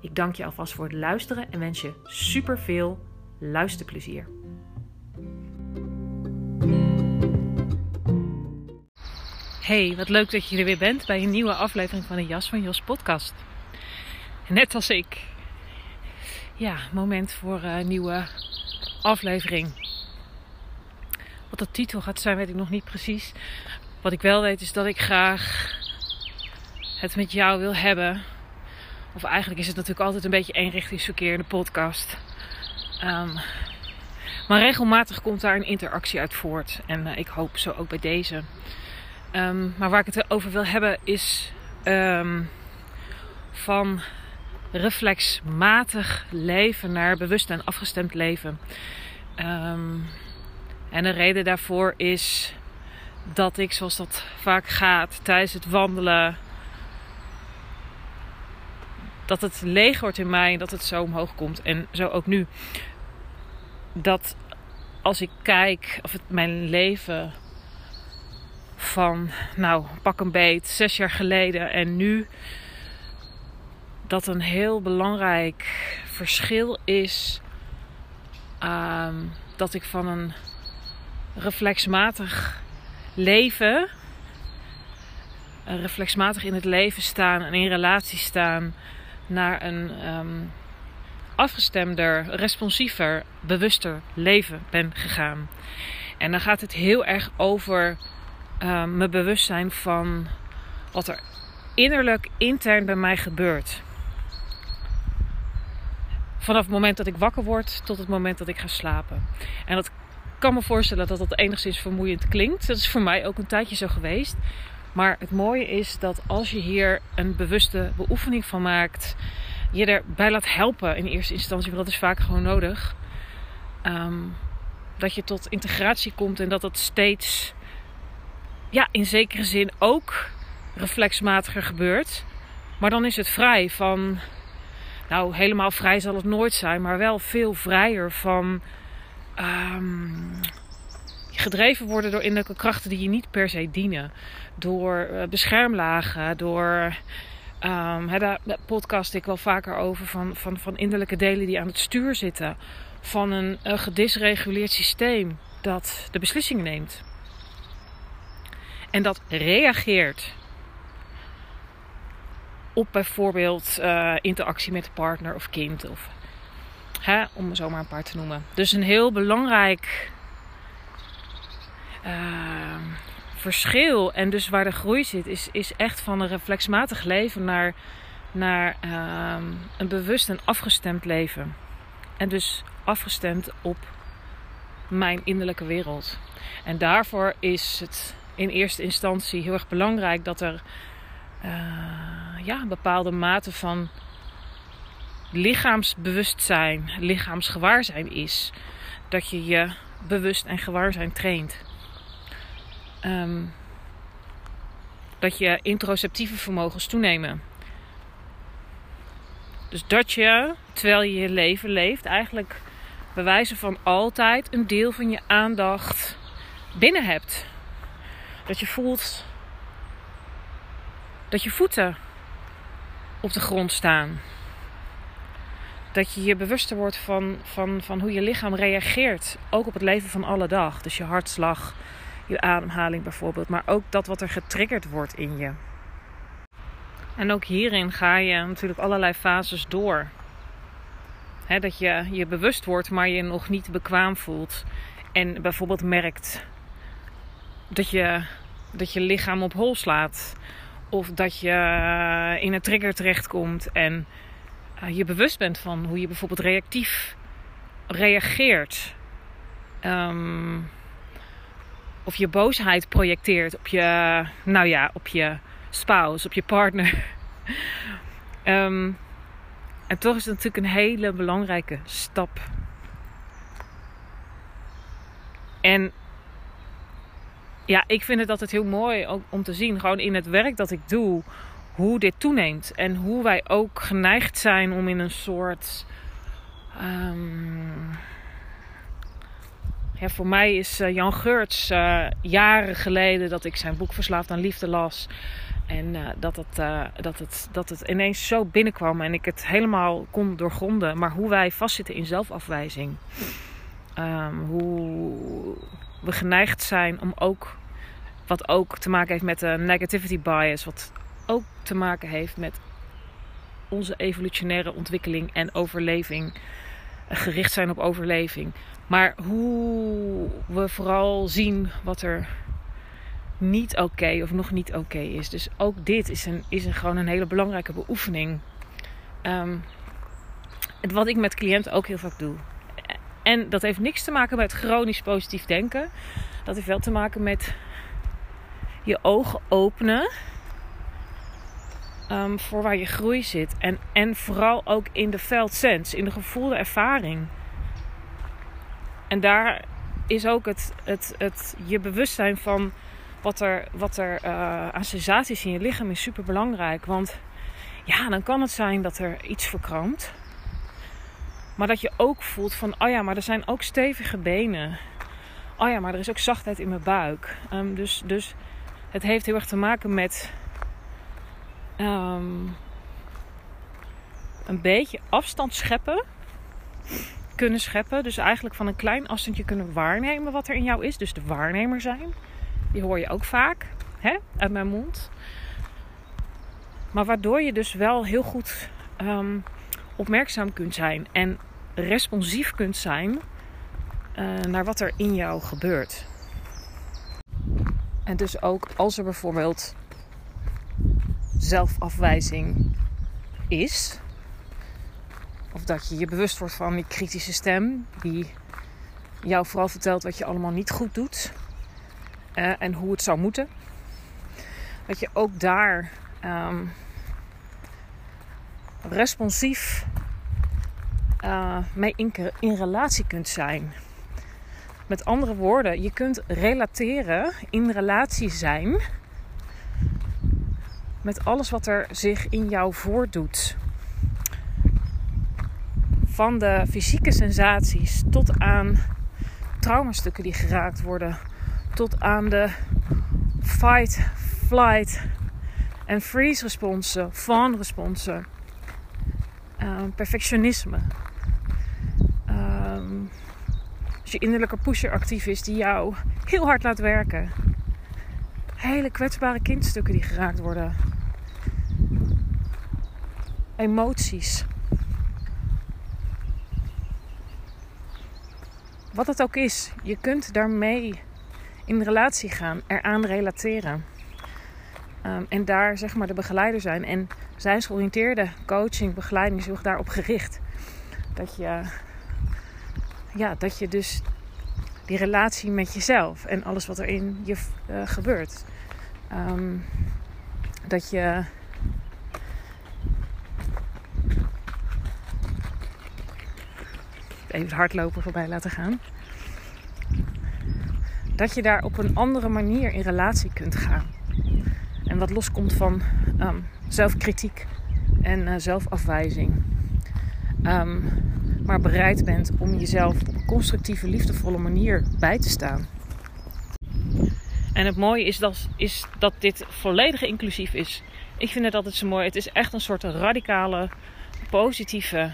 Ik dank je alvast voor het luisteren en wens je super veel luisterplezier. Hey, wat leuk dat je er weer bent bij een nieuwe aflevering van de Jas van Jos podcast. Net als ik. Ja, moment voor een nieuwe aflevering. Wat de titel gaat zijn, weet ik nog niet precies. Wat ik wel weet is dat ik graag het met jou wil hebben. Of eigenlijk is het natuurlijk altijd een beetje eenrichtingsverkeer in de podcast. Um, maar regelmatig komt daar een interactie uit voort. En uh, ik hoop zo ook bij deze. Um, maar waar ik het over wil hebben is um, van reflexmatig leven naar bewust en afgestemd leven. En de reden daarvoor is dat ik, zoals dat vaak gaat, tijdens het wandelen, dat het leeg wordt in mij en dat het zo omhoog komt. En zo ook nu. Dat als ik kijk of het mijn leven van, nou, pak een beet, zes jaar geleden en nu, dat een heel belangrijk verschil is. Um, dat ik van een reflexmatig leven, reflexmatig in het leven staan en in relatie staan, naar een um, afgestemder, responsiever, bewuster leven ben gegaan. En dan gaat het heel erg over uh, me bewust zijn van wat er innerlijk, intern bij mij gebeurt. Vanaf het moment dat ik wakker word tot het moment dat ik ga slapen. En dat kan me voorstellen dat dat enigszins vermoeiend klinkt. Dat is voor mij ook een tijdje zo geweest. Maar het mooie is dat als je hier een bewuste beoefening van maakt, je erbij laat helpen in eerste instantie, want dat is vaak gewoon nodig. Um, dat je tot integratie komt en dat dat steeds, ja, in zekere zin ook reflexmatiger gebeurt. Maar dan is het vrij van, nou, helemaal vrij zal het nooit zijn, maar wel veel vrijer van um, gedreven worden door innerlijke krachten die je niet per se dienen. Door uh, beschermlagen, door. Um, daar podcast ik wel vaker over van, van, van innerlijke delen die aan het stuur zitten. Van een, een gedisreguleerd systeem dat de beslissingen neemt. En dat reageert op bijvoorbeeld uh, interactie met de partner of kind. Of, hè, om zomaar een paar te noemen. Dus een heel belangrijk uh, verschil en dus waar de groei zit, is, is echt van een reflexmatig leven naar, naar uh, een bewust en afgestemd leven. En dus afgestemd op mijn innerlijke wereld. En daarvoor is het in eerste instantie heel erg belangrijk dat er uh, ja, een bepaalde mate van lichaamsbewustzijn, lichaamsgewaarzijn is. Dat je je bewust en gewaarzijn traint. Um, dat je introceptieve vermogens toenemen. Dus dat je, terwijl je je leven leeft, eigenlijk bij wijze van altijd een deel van je aandacht binnen hebt. Dat je voelt dat je voeten op de grond staan. Dat je je bewuster wordt van, van, van hoe je lichaam reageert. Ook op het leven van alle dag. Dus je hartslag, je ademhaling bijvoorbeeld. Maar ook dat wat er getriggerd wordt in je. En ook hierin ga je natuurlijk allerlei fases door. Dat je je bewust wordt, maar je nog niet bekwaam voelt. En bijvoorbeeld merkt dat je, dat je lichaam op hol slaat. Of dat je in een trigger terechtkomt en je bewust bent van hoe je bijvoorbeeld reactief reageert. Ehm, of je boosheid projecteert op je, nou ja, op je spouse, op je partner. Ehm, en toch is het natuurlijk een hele belangrijke stap. En ja, ik vind het altijd heel mooi om te zien, gewoon in het werk dat ik doe, hoe dit toeneemt. En hoe wij ook geneigd zijn om in een soort. Um, voor mij is uh, Jan Geurts uh, jaren geleden dat ik zijn boek Verslaafd aan Liefde las. En uh, dat, het, dat, het, dat het ineens zo binnenkwam en ik het helemaal kon doorgronden. Maar hoe wij vastzitten in zelfafwijzing. Um, hoe we geneigd zijn om ook, wat ook te maken heeft met de negativity bias, wat ook te maken heeft met onze evolutionaire ontwikkeling en overleving. Gericht zijn op overleving. Maar hoe we vooral zien wat er niet oké of nog niet oké is. Dus ook dit is, een, is een, gewoon een hele belangrijke beoefening. Um, wat ik met cliënten ook heel vaak doe. En dat heeft niks te maken met chronisch positief denken. Dat heeft wel te maken met je ogen openen um, voor waar je groei zit. En, en vooral ook in de felt sense, in de gevoelde ervaring. En daar is ook het, het, het je bewustzijn van wat er, wat er uh, aan sensaties in je lichaam is super belangrijk. Want ja, dan kan het zijn dat er iets verkrampt. Maar dat je ook voelt van, oh ja, maar er zijn ook stevige benen. Oh ja, maar er is ook zachtheid in mijn buik. Um, dus, dus het heeft heel erg te maken met um, een beetje afstand scheppen. Kunnen scheppen. Dus eigenlijk van een klein afstandje kunnen waarnemen wat er in jou is. Dus de waarnemer zijn. Die hoor je ook vaak hè, uit mijn mond. Maar waardoor je dus wel heel goed um, opmerkzaam kunt zijn. En responsief kunt zijn uh, naar wat er in jou gebeurt. En dus ook als er bijvoorbeeld zelfafwijzing is. Of dat je je bewust wordt van die kritische stem die jou vooral vertelt wat je allemaal niet goed doet uh, en hoe het zou moeten. Dat je ook daar um, responsief uh, mee in, in relatie kunt zijn. Met andere woorden, je kunt relateren, in relatie zijn met alles wat er zich in jou voordoet. Van de fysieke sensaties tot aan traumastukken die geraakt worden, tot aan de fight, flight en freeze responsen, fawn responsen, uh, perfectionisme. Uh, als je innerlijke pusher actief is die jou heel hard laat werken. Hele kwetsbare kindstukken die geraakt worden emoties. Wat het ook is, je kunt daarmee in relatie gaan, eraan relateren. Um, en daar zeg maar de begeleider zijn. En zijnsgeoriënteerde coaching, begeleiding is heel daarop gericht. Dat je, ja, dat je dus die relatie met jezelf en alles wat er in je uh, gebeurt. Um, dat je even hardlopen voorbij laten gaan. Dat je daar op een andere manier in relatie kunt gaan. En wat loskomt van um, zelfkritiek en uh, zelfafwijzing. Um, maar bereid bent om jezelf op een constructieve, liefdevolle manier bij te staan. En het mooie is dat, is dat dit volledig inclusief is. Ik vind het zo mooi. Het is echt een soort radicale, positieve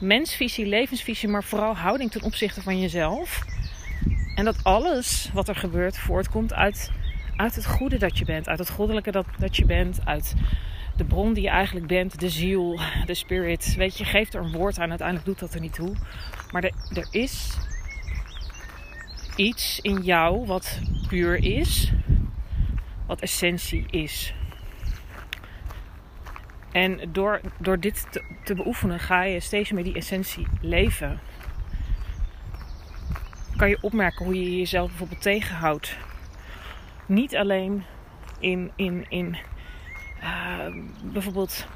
mensvisie, levensvisie, maar vooral houding ten opzichte van jezelf. En dat alles wat er gebeurt voortkomt uit, uit het goede dat je bent, uit het goddelijke dat, dat je bent, uit de bron die je eigenlijk bent, de ziel, de spirit. Weet je, geeft er een woord aan, uiteindelijk doet dat er niet toe. Maar er, er is iets in jou wat puur is, wat essentie is. En door, door dit te, te beoefenen ga je steeds meer die essentie leven. Kan je opmerken hoe je jezelf bijvoorbeeld tegenhoudt. Niet alleen in, in, in uh, bijvoorbeeld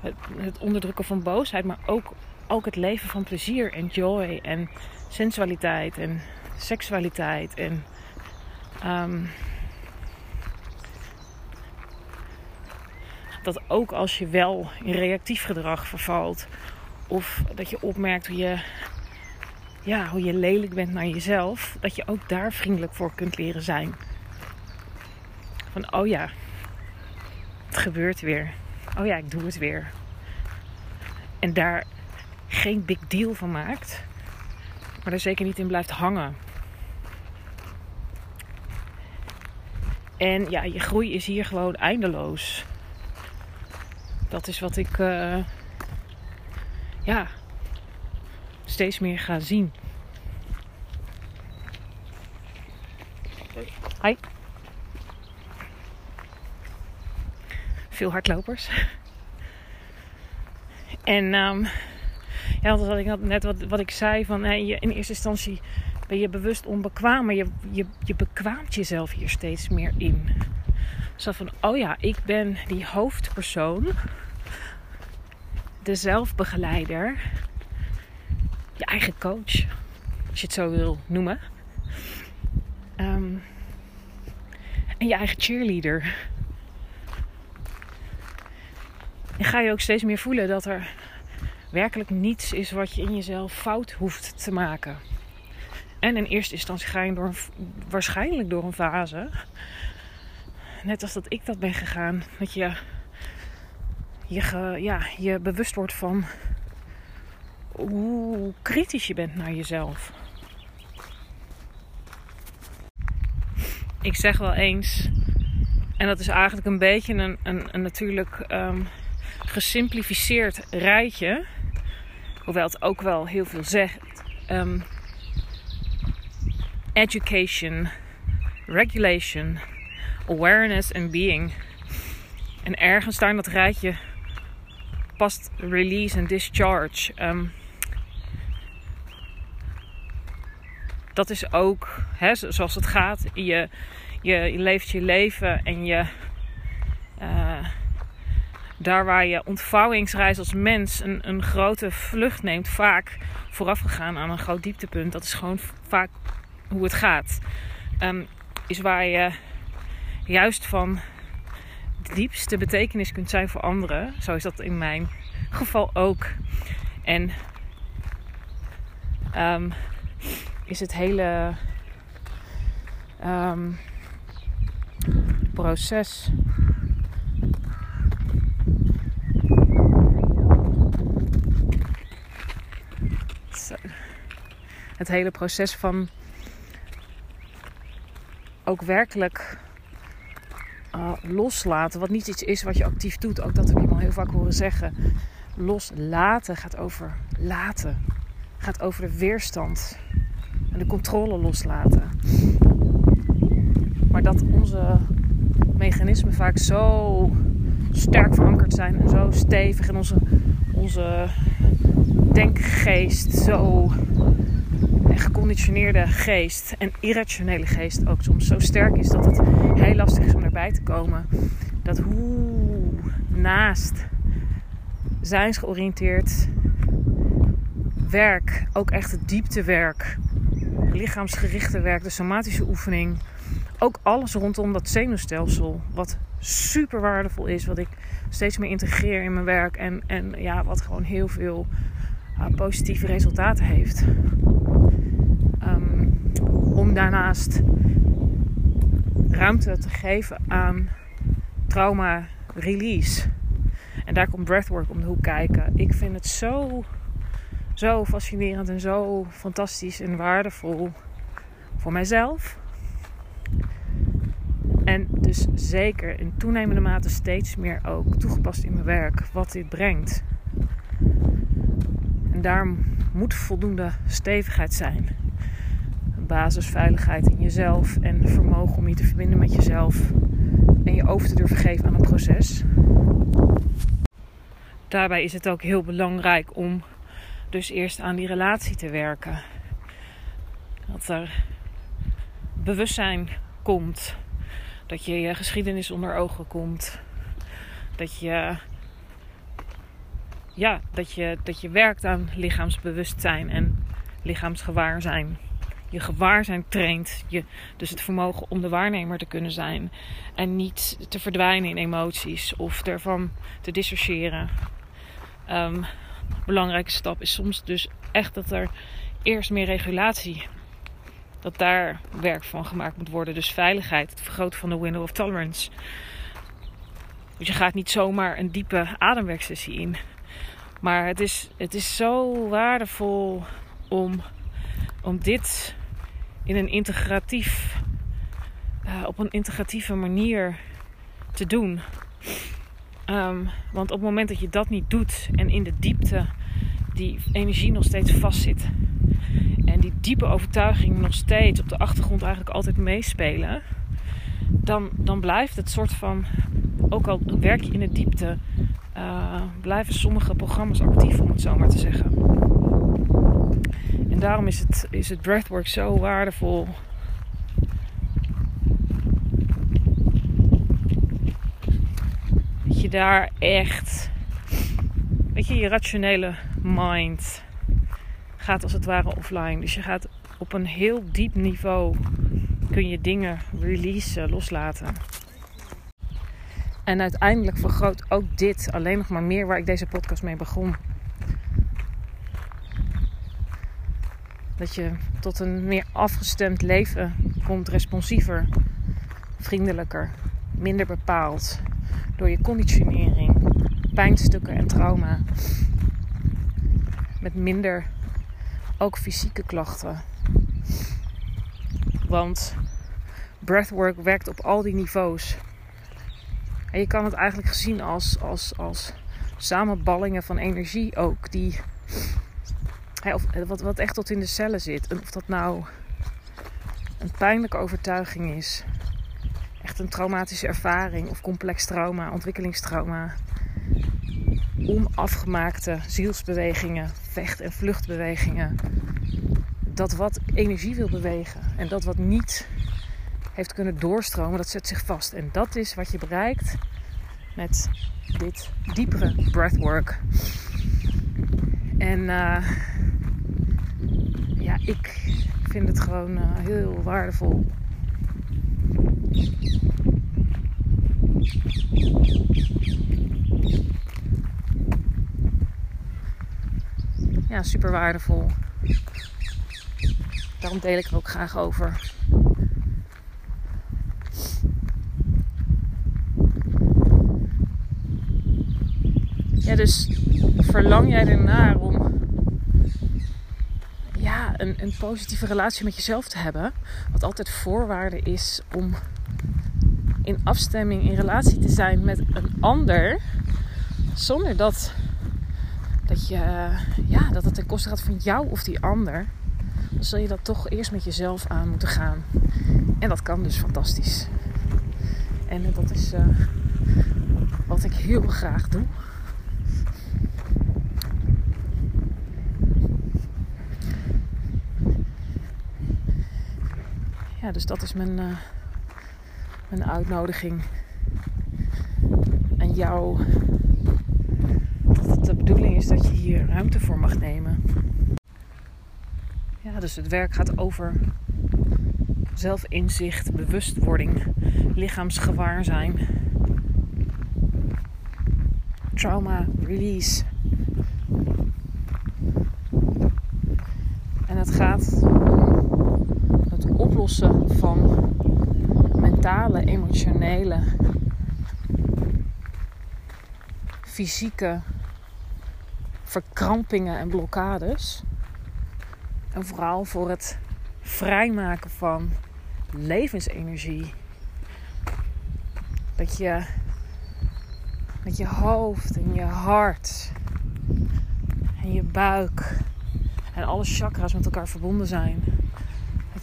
het, het, onderdrukken van boosheid, maar ook, ook het leven van plezier en joy en sensualiteit en seksualiteit en um, dat ook als je wel in reactief gedrag vervalt of dat je opmerkt hoe je ja, hoe je lelijk bent naar jezelf, dat je ook daar vriendelijk voor kunt leren zijn. Van oh ja, het gebeurt weer. Oh ja, ik doe het weer. En daar geen big deal van maakt, maar er zeker niet in blijft hangen. En ja, je groei is hier gewoon eindeloos. Dat is wat ik uh, ja, steeds meer ga zien. Hi. Veel hardlopers. En um, ja, dat had ik net wat, wat ik zei van je, in eerste instantie ben je bewust onbekwaam, maar je, je, je bekwaamt jezelf hier steeds meer in. Zo van, oh ja, ik ben die hoofdpersoon, de zelfbegeleider, je eigen coach, als je het zo wil noemen. Um, en je eigen cheerleader. En ga je ook steeds meer voelen dat er werkelijk niets is wat je in jezelf fout hoeft te maken. En in eerste instantie ga je door waarschijnlijk door een fase. Net als dat ik dat ben gegaan. Dat je je, ja, je bewust wordt van hoe kritisch je bent naar jezelf. Ik zeg wel eens, en dat is eigenlijk een beetje een, een, een natuurlijk um, gesimplificeerd rijtje, hoewel het ook wel heel veel zegt. Um, education, regulation, awareness en being. En ergens daar in dat rijtje past release en discharge. Um, dat is ook hè, zoals het gaat. Je, je, je leeft je leven en je. Uh, daar waar je ontvouwingsreis als mens een, een grote vlucht neemt, vaak voorafgegaan aan een groot dieptepunt. Dat is gewoon vaak hoe het gaat. Um, is waar je juist van diepste betekenis kunt zijn voor anderen. Zo is dat in mijn geval ook. En um, is het hele um, proces. Het hele proces van ook werkelijk uh, loslaten. Wat niet iets is wat je actief doet. Ook dat heb ik al heel vaak horen zeggen. Loslaten gaat over laten. Gaat over de weerstand en de controle loslaten. Maar dat onze mechanismen vaak zo sterk verankerd zijn en zo stevig en onze, onze denkgeest zo geconditioneerde geest en irrationele geest ook soms zo sterk is dat het heel lastig is om erbij te komen. Dat hoe naast zijnsgeoriënteerd werk, ook echt het dieptewerk, lichaamsgerichte werk, de somatische oefening. Ook alles rondom dat zenuwstelsel. Wat super waardevol is. Wat ik steeds meer integreer in mijn werk. En, en ja, wat gewoon heel veel uh, positieve resultaten heeft. Om daarnaast ruimte te geven aan trauma release. En daar komt breathwork om de hoek kijken. Ik vind het zo zo fascinerend en zo fantastisch en waardevol voor mijzelf. En dus zeker in toenemende mate steeds meer ook toegepast in mijn werk wat dit brengt. En daar moet voldoende stevigheid zijn. Basisveiligheid in jezelf en vermogen om je te verbinden met jezelf en je over te durven geven aan een proces. Daarbij is het ook heel belangrijk om dus eerst aan die relatie te werken. Dat er bewustzijn komt. Dat je je geschiedenis onder ogen komt. Dat je, ja, dat je, dat je werkt aan lichaamsbewustzijn en lichaamsgewaarzijn. Je gewaarzijn traint. Je, dus het vermogen om de waarnemer te kunnen zijn. En niet te verdwijnen in emoties of ervan te dissociëren. Um, belangrijke stap is soms dus echt dat er eerst meer regulatie, dat daar werk van gemaakt moet worden. Dus veiligheid, het vergroten van de window of tolerance. Dus je gaat niet zomaar een diepe ademwerksessie in. Maar het is, het is zo waardevol om, om dit in een integratief, uh, op een integratieve manier te doen. Um, want op het moment dat je dat niet doet en in de diepte die energie nog steeds vastzit. En die diepe overtuiging nog steeds op de achtergrond eigenlijk altijd meespelen. Dan, dan blijft het soort van, ook al werk je in de diepte, uh, blijven sommige programma's actief om het zo maar te zeggen. En daarom is het, is het breathwork zo waardevol je daar echt, weet je, je rationele mind gaat als het ware offline. Dus je gaat op een heel diep niveau kun je dingen releasen, loslaten. En uiteindelijk vergroot ook dit alleen nog maar meer waar ik deze podcast mee begon. Dat je tot een meer afgestemd leven komt, responsiever, vriendelijker, minder bepaald, door je conditionering, pijnstukken en trauma. Met minder ook fysieke klachten. Want breathwork werkt op al die niveaus. En je kan het eigenlijk gezien als, als, als samenballingen van energie ook. Die, of wat, wat echt tot in de cellen zit. En of dat nou een pijnlijke overtuiging is echt een traumatische ervaring of complex trauma, ontwikkelingstrauma, onafgemaakte zielsbewegingen, vecht- en vluchtbewegingen. Dat wat energie wil bewegen en dat wat niet heeft kunnen doorstromen, dat zet zich vast. En dat is wat je bereikt met dit diepere breathwork. En uh, ja, ik vind het gewoon uh, heel waardevol ja, super waardevol. Daarom deel ik er ook graag over. Ja, dus verlang jij ernaar om een, een positieve relatie met jezelf te hebben. Wat altijd voorwaarde is om in afstemming, in relatie te zijn met een ander. Zonder dat, dat, je, ja, dat het ten koste gaat van jou of die ander. Dan zul je dat toch eerst met jezelf aan moeten gaan. En dat kan dus fantastisch. En dat is uh, wat ik heel graag doe. Ja, dus dat is mijn, uh, mijn uitnodiging aan jou. Dat het de bedoeling is dat je hier ruimte voor mag nemen. Ja, dus het werk gaat over zelfinzicht, bewustwording, lichaamsgewaarzijn, trauma release. En het gaat van mentale, emotionele, fysieke verkrampingen en blokkades. En vooral voor het vrijmaken van levensenergie. Dat je met je hoofd en je hart en je buik en alle chakras met elkaar verbonden zijn.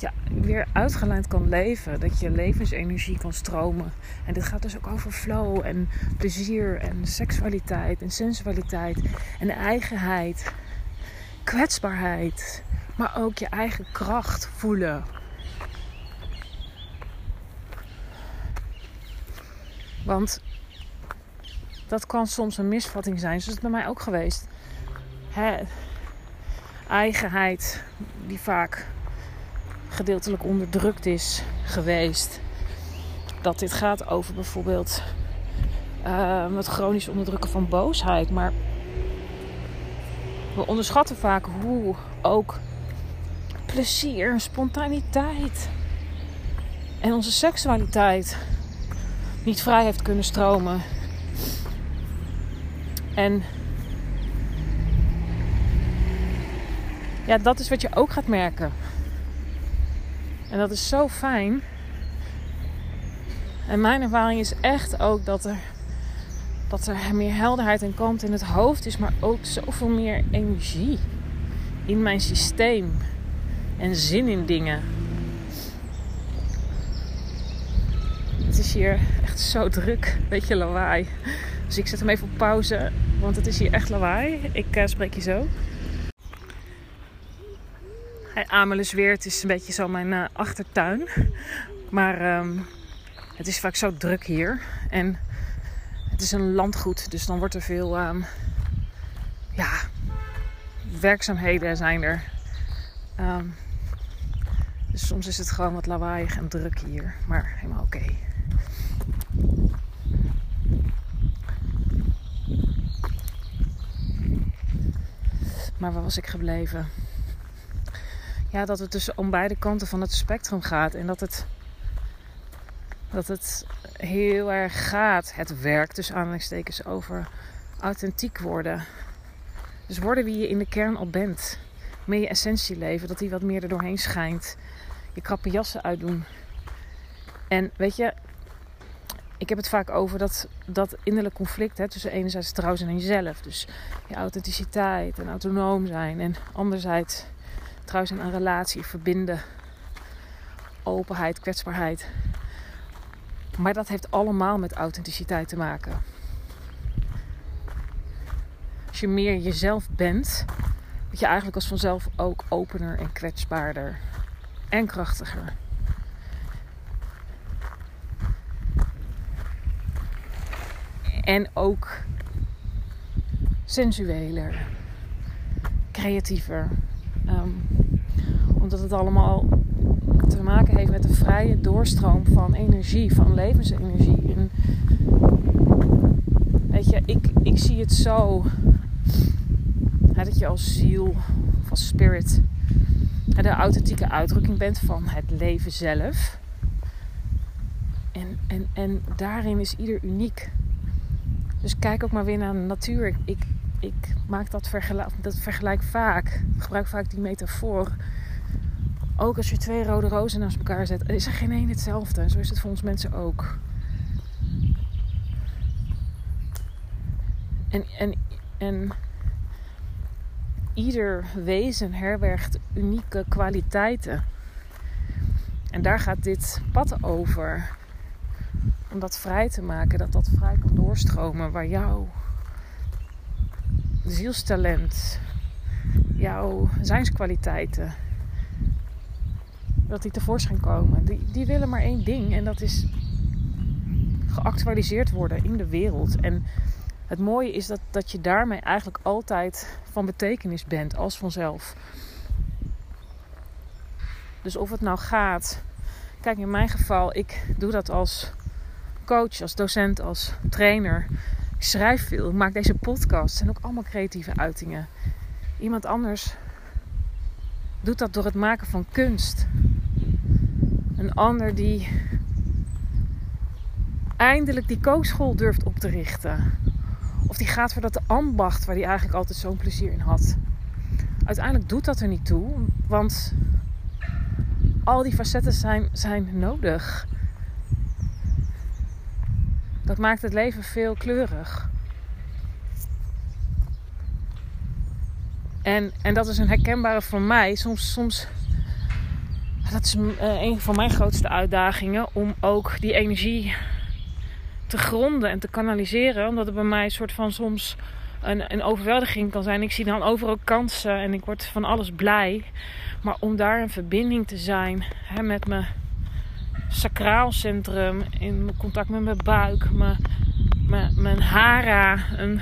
Dat je weer uitgelijnd kan leven. Dat je levensenergie kan stromen. En dit gaat dus ook over flow en plezier en seksualiteit en sensualiteit en eigenheid. Kwetsbaarheid. Maar ook je eigen kracht voelen. Want dat kan soms een misvatting zijn. Zoals het bij mij ook geweest. Hè, eigenheid die vaak gedeeltelijk onderdrukt is geweest. Dat dit gaat over bijvoorbeeld uh, het chronisch onderdrukken van boosheid. Maar we onderschatten vaak hoe ook plezier, spontaniteit en onze seksualiteit niet vrij heeft kunnen stromen. En ja, dat is wat je ook gaat merken. En dat is zo fijn. En mijn ervaring is echt ook dat er, dat er meer helderheid en kalmte in het hoofd is, maar ook zoveel meer energie in mijn systeem en zin in dingen. Het is hier echt zo druk, beetje lawaai. Dus ik zet hem even op pauze, want het is hier echt lawaai. Ik uh, spreek je zo. Hij Amelisweer, het is een beetje zo mijn uh, achtertuin. Maar um, het is vaak zo druk hier. En het is een landgoed, dus dan wordt er veel um, ja, werkzaamheden zijn er. Um, dus soms is het gewoon wat lawaaiig en druk hier. Maar helemaal oké. Maar waar was ik gebleven? Ja, dat het dus om beide kanten van het spectrum gaat. En dat het, dat het heel erg gaat, het werk tussen aanhalingstekens, over authentiek worden. Dus worden wie je in de kern al bent. Meer je essentie leven, dat die wat meer er doorheen schijnt. Je krappe jassen uitdoen. En weet je, ik heb het vaak over dat, dat innerlijk conflict hè, tussen enerzijds trouw zijn aan jezelf. Dus je authenticiteit en autonoom zijn. En anderzijds trouw zijn aan relatie, verbinden, openheid, kwetsbaarheid. Maar dat heeft allemaal met authenticiteit te maken. Als je meer jezelf bent, word je eigenlijk als vanzelf ook opener en kwetsbaarder en krachtiger. En ook sensueler, creatiever. Um, omdat het allemaal te maken heeft met de vrije doorstroom van energie, van levensenergie. En weet je, ik, ik zie het zo dat je als ziel, of als spirit, hè, de authentieke uitdrukking bent van het leven zelf. En, en, en daarin is ieder uniek. Dus kijk ook maar weer naar de natuur. Ik, ik, maak dat, vergelijk, dat vergelijk vaak. Ik gebruik vaak die metafoor. Ook als je twee rode rozen naast elkaar zet, is er geen één hetzelfde. Zo is het voor ons mensen ook. En, en, en ieder wezen herbergt unieke kwaliteiten. En daar gaat dit pad over om dat vrij te maken, dat dat vrij kan doorstromen waar jouw zielstalent, jouw zijnskwaliteiten, dat die tevoorschijn komen. Die, die willen maar één ding en dat is geactualiseerd worden in de wereld. En het mooie is dat, dat je daarmee eigenlijk altijd van betekenis bent als vanzelf. Dus of het nou gaat. Kijk, in mijn geval, ik doe dat als coach, als docent, als trainer. Ik schrijf veel, maak deze podcast. en ook allemaal creatieve uitingen. Iemand anders doet dat door het maken van kunst. Een ander die eindelijk die kookschool durft op te richten. Of die gaat voor dat ambacht waar hij eigenlijk altijd zo'n plezier in had. Uiteindelijk doet dat er niet toe, want al die facetten zijn, zijn nodig. Dat maakt het leven veel kleurig. En, en dat is een herkenbare voor mij. Soms, soms dat is uh, een van mijn grootste uitdagingen om ook die energie te gronden en te kanaliseren. Omdat het bij mij een soort van soms een, een overweldiging kan zijn. Ik zie dan overal kansen en ik word van alles blij. Maar om daar een verbinding te zijn hè, met mijn sacraalcentrum, in contact met mijn buik, mijn, mijn, mijn een,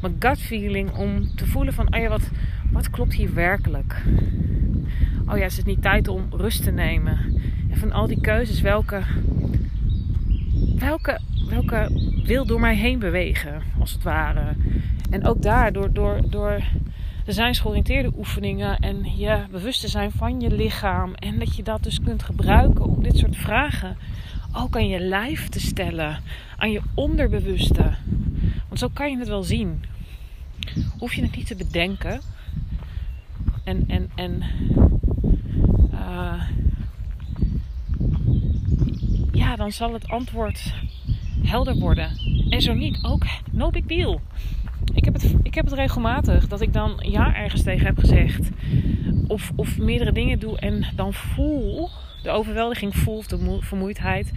mijn gut feeling, om te voelen van, oh ja, wat, wat klopt hier werkelijk? Oh ja, is het niet tijd om rust te nemen? En van al die keuzes, welke, welke, welke wil door mij heen bewegen, als het ware? En ook daar, door, door, door de zijnsgeoriënteerde oefeningen en je bewust te zijn van je lichaam. En dat je dat dus kunt gebruiken om dit soort vragen ook aan je lijf te stellen, aan je onderbewuste. Want zo kan je het wel zien. Hoef je het niet te bedenken. En, en, en uh, ja, dan zal het antwoord helder worden. En zo niet, ook no big deal. Ik heb, het, ik heb het regelmatig dat ik dan ja ergens tegen heb gezegd. Of, of meerdere dingen doe en dan voel, de overweldiging voel, of de vermoeidheid.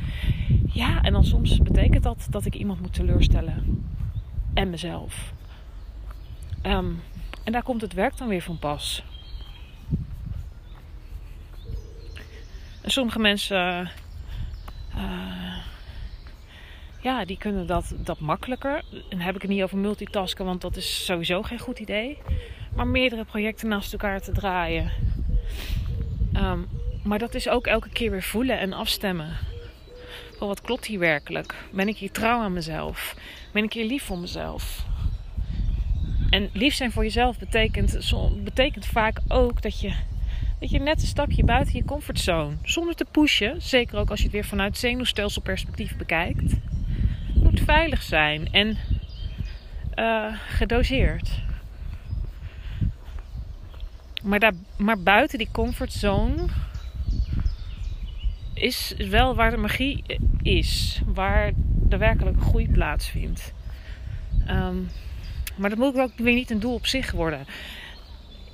Ja, en dan soms betekent dat dat ik iemand moet teleurstellen. En mezelf. Ehm, en daar komt het werk dan weer van pas. En sommige mensen. Ja, die kunnen dat, dat makkelijker. En heb ik het niet over multitasken, want dat is sowieso geen goed idee. Maar meerdere projecten naast elkaar te draaien. Um, maar dat is ook elke keer weer voelen en afstemmen. Van wat klopt hier werkelijk? Ben ik hier trouw aan mezelf? Ben ik hier lief voor mezelf? En lief zijn voor jezelf betekent, betekent vaak ook dat je, dat je net een stapje buiten je comfortzone. Zonder te pushen. Zeker ook als je het weer vanuit zenuwstelselperspectief bekijkt veilig zijn en uh, gedoseerd. Maar, daar, maar buiten die comfortzone is wel waar de magie is. Waar de werkelijke groei plaatsvindt. Um, maar dat moet ook weer niet een doel op zich worden.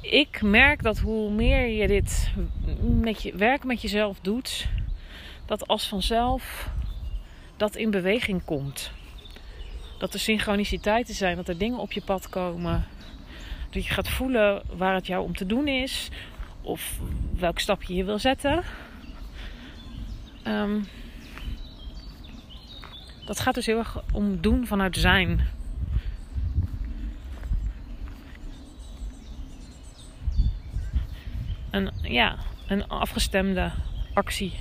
Ik merk dat hoe meer je dit met je werk met jezelf doet, dat als vanzelf dat in beweging komt. Dat er synchroniciteiten zijn, dat er dingen op je pad komen. Dat je gaat voelen waar het jou om te doen is. Of welk stapje je wil zetten. Ehm, dat gaat dus heel erg om doen vanuit zijn. Een, ja, een afgestemde actie.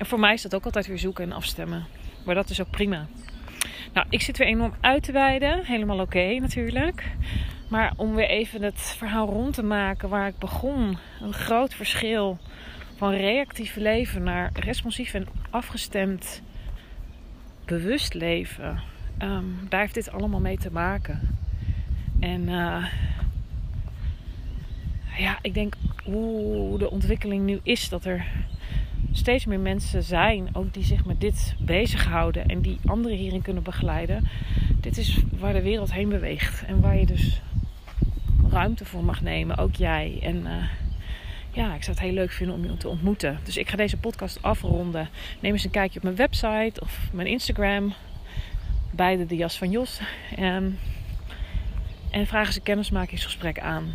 En voor mij is dat ook altijd weer zoeken en afstemmen. Maar dat is ook prima. Nou, ik zit weer enorm uit te wijden. Helemaal oké natuurlijk. Maar om weer even het verhaal rond te maken waar ik begon. Een groot verschil van reactief leven naar responsief en afgestemd bewust leven. Ehm, daar heeft dit allemaal mee te maken. En uh, ja, ik denk hoe de ontwikkeling nu is dat er steeds meer mensen zijn, ook die zich met dit bezighouden en die anderen hierin kunnen begeleiden. Dit is waar de wereld heen beweegt en waar je dus ruimte voor mag nemen, ook jij. En uh, ja, ik zou het heel leuk vinden om je te ontmoeten. Dus ik ga deze podcast afronden. Neem eens een kijkje op mijn website of mijn Instagram. Beide de jas van Jos. En, en vraag eens een kennismakingsgesprek aan.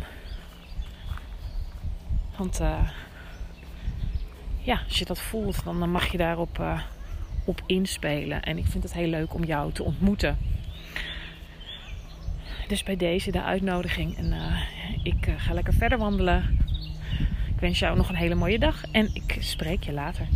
Want uh, ja, als je dat voelt, dan mag je daarop uh, op inspelen. En ik vind het heel leuk om jou te ontmoeten. Dus bij deze de uitnodiging. En uh, ik uh, ga lekker verder wandelen. Ik wens jou nog een hele mooie dag en ik spreek je later.